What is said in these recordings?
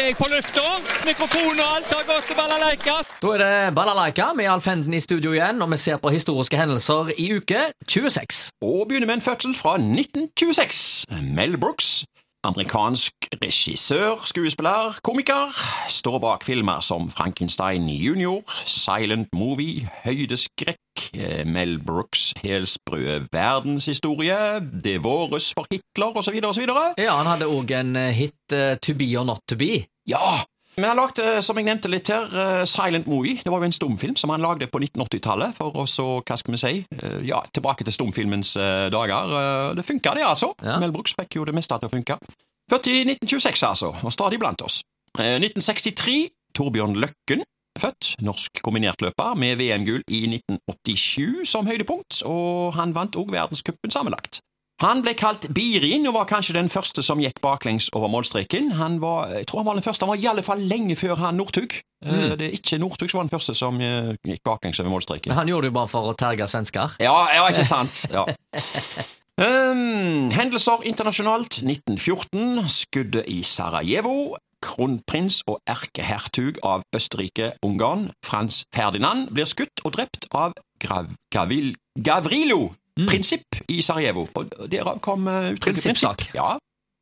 er jeg på lufta. Mikrofon og alt har gått til balalaika. Da er det Balalaika med Alf Henden i studio igjen, og vi ser på historiske hendelser i uke 26. Og begynner med en fødsel fra 1926. Mel Brooks, amerikansk regissør, skuespiller, komiker, står bak filmer som Frankenstein junior, Silent Movie, Høydeskrekk, eh, Mel Brooks' helsprø verdenshistorie, Det våres for Hitler, osv., osv. Ja, han hadde òg en eh, hit eh, To be or not to be. Ja! Men han lagde, som jeg nevnte litt her, eh, Silent Movie. Det var jo en stumfilm som han lagde på 1980-tallet, for å så, hva skal vi si, eh, ja, tilbake til stumfilmens eh, dager. Eh, Det funka, det, altså. Ja. Mel Brooks fikk jo det meste til å funke. Født i 1926, altså, og stadig blant oss. Eh, 1963, Torbjørn Løkken. Født, norsk kombinertløper, med VM-gull i 1987 som høydepunkt, og han vant òg verdenscupen sammenlagt. Han ble kalt Birin og var kanskje den første som gikk baklengs over målstreken. Han var, jeg tror han var den første, han var i alle fall lenge før han Northug. Mm. Det er ikke Northug som var den første som eh, gikk baklengs over målstreken. Men han gjorde det jo bare for å terge svensker. Ja, ja, ikke sant? Ja. Um, hendelser internasjonalt 1914. Skuddet i Sarajevo. Kronprins og erkehertug av Østerrike-Ungarn, Frans Ferdinand, blir skutt og drept av Grav Gavil Gavrilo Prinsipp i Sarajevo. Og derav kom uh, uttrykket prinsipp. Ja.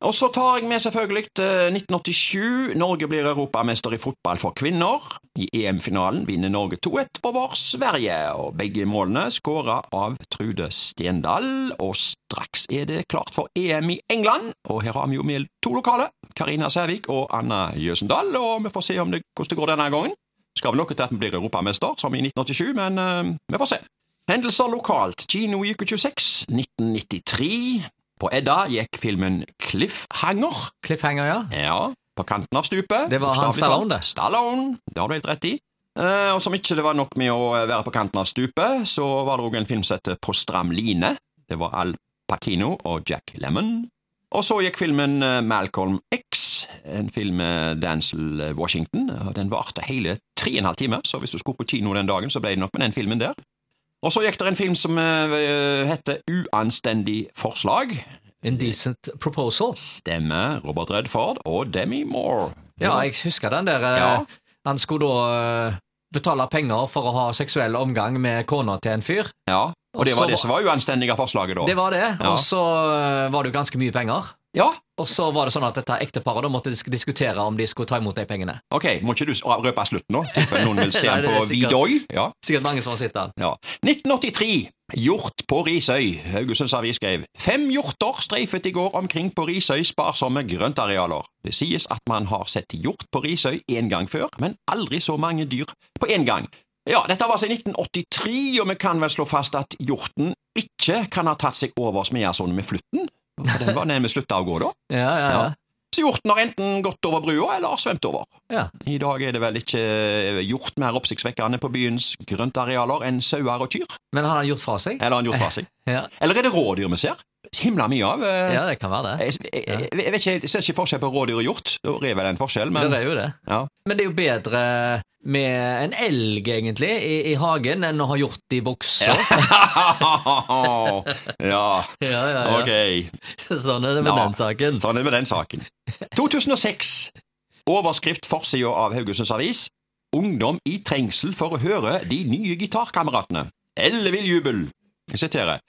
Og så tar jeg med selvfølgelig eh, 1987. Norge blir europamester i fotball for kvinner. I EM-finalen vinner Norge 2-1 over Sverige, og begge målene skåra av Trude Stendal. Og straks er det klart for EM i England, og her har vi jo med to lokale. Karina Sævik og Anna Jøsendal, og vi får se om det, hvordan det går denne gangen. Skal vel noe til at vi blir europamester, som i 1987, men uh, vi får se. Hendelser lokalt. Kino i uke 26, 1993. På Edda gikk filmen Cliffhanger. Cliffhanger, ja. Ja, på kanten av stupet. Det var han Stallone, det. Stallone, det har du helt rett i. Eh, og som ikke det var nok med å være på kanten av stupet, så var det òg en film som het På stram line. Det var Al Pacino og Jack Lemmon. Og så gikk filmen eh, Malcolm X, en film med Dancel Washington. Den varte hele tre og en halv time, så hvis du skulle på kino den dagen, så ble det nok med den filmen der. Og så gikk det en film som eh, heter Uanstendig forslag. Indecent Proposal. Stemmer Robert Redford og Demi Moore. Ja, jeg husker den der. eh, Ja. Han skulle da eh, betale penger for å ha seksuell omgang med kona til en fyr. Ja, og det var det som var uanstendige forslaget da. Det var det, og så var det jo ganske mye penger. Ja, Og så var det sånn at dette ekteparet måtte disk diskutere om de skulle ta imot de pengene. ok, må ikke du røpe slutten nå, tilfelle noen vil se den på Vidøy? Ja, Sikkert mange som har sett den. ja. 1983. Hjort på Risøy. Haugesunds Avis skrev Fem hjorter streifet i går omkring på Risøy sparsomme grøntarealer. Det sies at man har sett hjort på Risøy én gang før, men aldri så mange dyr på én gang. Ja, dette var altså i 1983, og vi kan vel slå fast at hjorten ikke kan ha tatt seg over Smeasundet med flutten. For den var den vi slutta å gå da. Ja, ja, ja. Så hjorten har enten gått over brua eller svømt over. ja. I dag er det vel ikke hjort mer oppsiktsvekkende på byens grøntarealer enn sauer og kyr? Men han har gjort fra seg? Eller har han gjort fra seg? Ja, Eller er det rådyr vi ser? Himla mye av. eh, ja det kan være det. Jeg, jeg, jeg, jeg vet ikke, jeg ser ikke forskjell på rådyr og hjort. Det er vel en forskjell, men Det er jo det. ja. Men det er jo bedre med en elg, egentlig, i, i hagen enn å ha hjort i buksa. ja, Ja, ja, ja. ok. Sånn er det med Ja. den saken. Sånn er det med den saken. 2006. Overskrift forsida av Haugesunds Avis. Ungdom i trengsel for å høre de nye gitarkameratene. Ellevill jubel. Jeg siterer.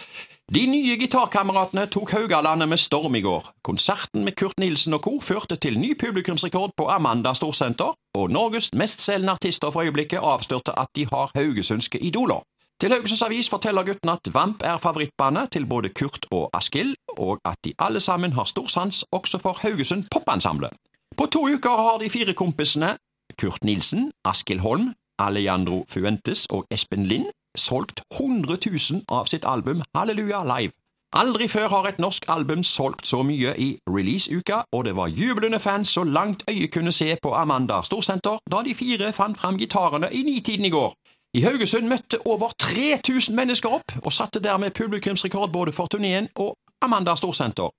De nye gitarkameratene tok Haugalandet med storm i går. Konserten med Kurt Nilsen og kor førte til ny publikumsrekord på Amanda Storsenter, og Norges mestselgende artister for øyeblikket avslørte at de har haugesundske idoler. Til Haugesunds Avis forteller gutten at Vamp er favorittbandet til både Kurt og Askild, og at de alle sammen har stor sans også for Haugesund Popensemble. På to uker har de fire kompisene, Kurt Nilsen, Askild Holm, Alejandro Fuentes og Espen Lind, solgt 100 000 av sitt album Halleluja Live. Aldri før har et norsk album solgt så mye i releaseuka, og det var jublende fans så langt øyet kunne se på Amanda Storsenter da de fire fant fram gitarene i nitiden i går. I Haugesund møtte over 3000 mennesker opp, og satte dermed publikumsrekord både for turneen og Amanda Storsenter.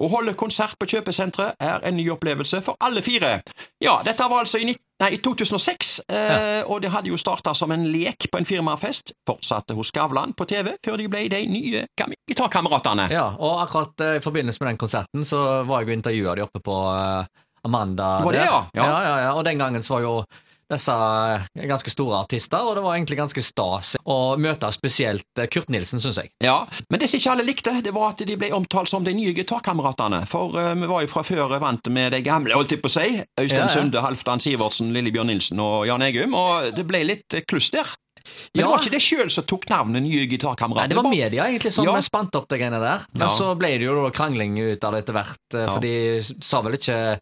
Å holde konsert på kjøpesenteret er en ny opplevelse for alle fire. Ja, dette var altså i, nei, i 2006, eh, og det hadde jo starta som en lek på en firmafest, fortsatte hos Skavlan på TV, før de ble de nye kam- gitarkameratene. Ja, og akkurat eh, i forbindelse med den konserten så var jeg og intervjua de oppe på eh, Amanda Det var det, ja. Ja. Ja, ja, ja. Og den gangen så var jo disse eh, ganske store artister, og det var egentlig ganske stas å møte spesielt eh, Kurt Nilsen, syns jeg. Ja, Men det som ikke alle likte, det var at de ble omtalt som de nye gitarkameratene. For uh, vi var jo fra før vant med de gamle, holdt jeg på å si. Øystein Ja, ja. Sunde, Halvdan Sivertsen, Lillebjørn Nilsen og Jan Egum. Og det ble litt kluss der. Men Ja. det var ikke det sjøl som tok navnet Nye gitarkamerater. Nei, Det var media egentlig som Ja. spant opp de greiene der. Men Ja. så ble det jo krangling ut av det etter hvert, for de sa vel ikke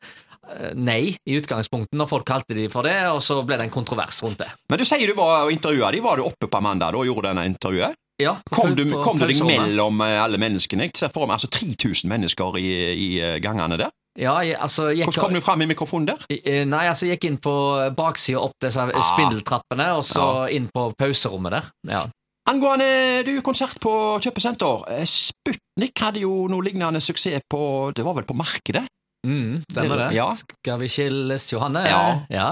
nei i utgangspunktet når folk kalte de for det, og så ble det en kontrovers rundt det. Men du sier du var og intervjua de. Var du oppe på mandag da og gjorde denne intervjuet? Ja, Kom du, kom du deg mellom eh, alle menneskene? Jeg ser for meg altså 3000 mennesker i, i eh, gangene der. Ja, jeg, altså jeg, Hvordan kom du fram i mikrofonen der? Eh, Nei, altså jeg gikk inn på baksida opp disse Ah. spindeltrappene, og så inn på pauserommet der. Ja. Angående du, konsert på kjøpesenter. eh, Sputnik hadde jo noe lignende suksess på Det var vel på Markedet? Mm, stemmer det. Ja. Skal vi skilles, Johanne? Ja. Ja,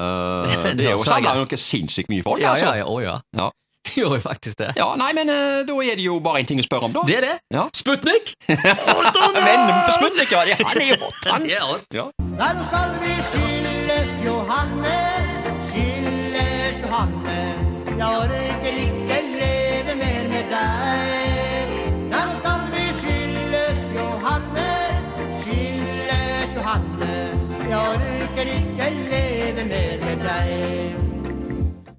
Uh, Det det er jo samla noe sinnssykt mye folk, ja, altså. ja, ja, å, ja. Ja. Gjorde jo faktisk det. Ja, nei, men uh, da er det jo bare én ting å spørre om, da. Det er det. Ja. Sputnik! Vennen på Sputnik, ja. Han er jo hot, han. Det er. Ja. Nå skal vi skilles, Johanne. Skilles, Johanne. Jeg orker ikke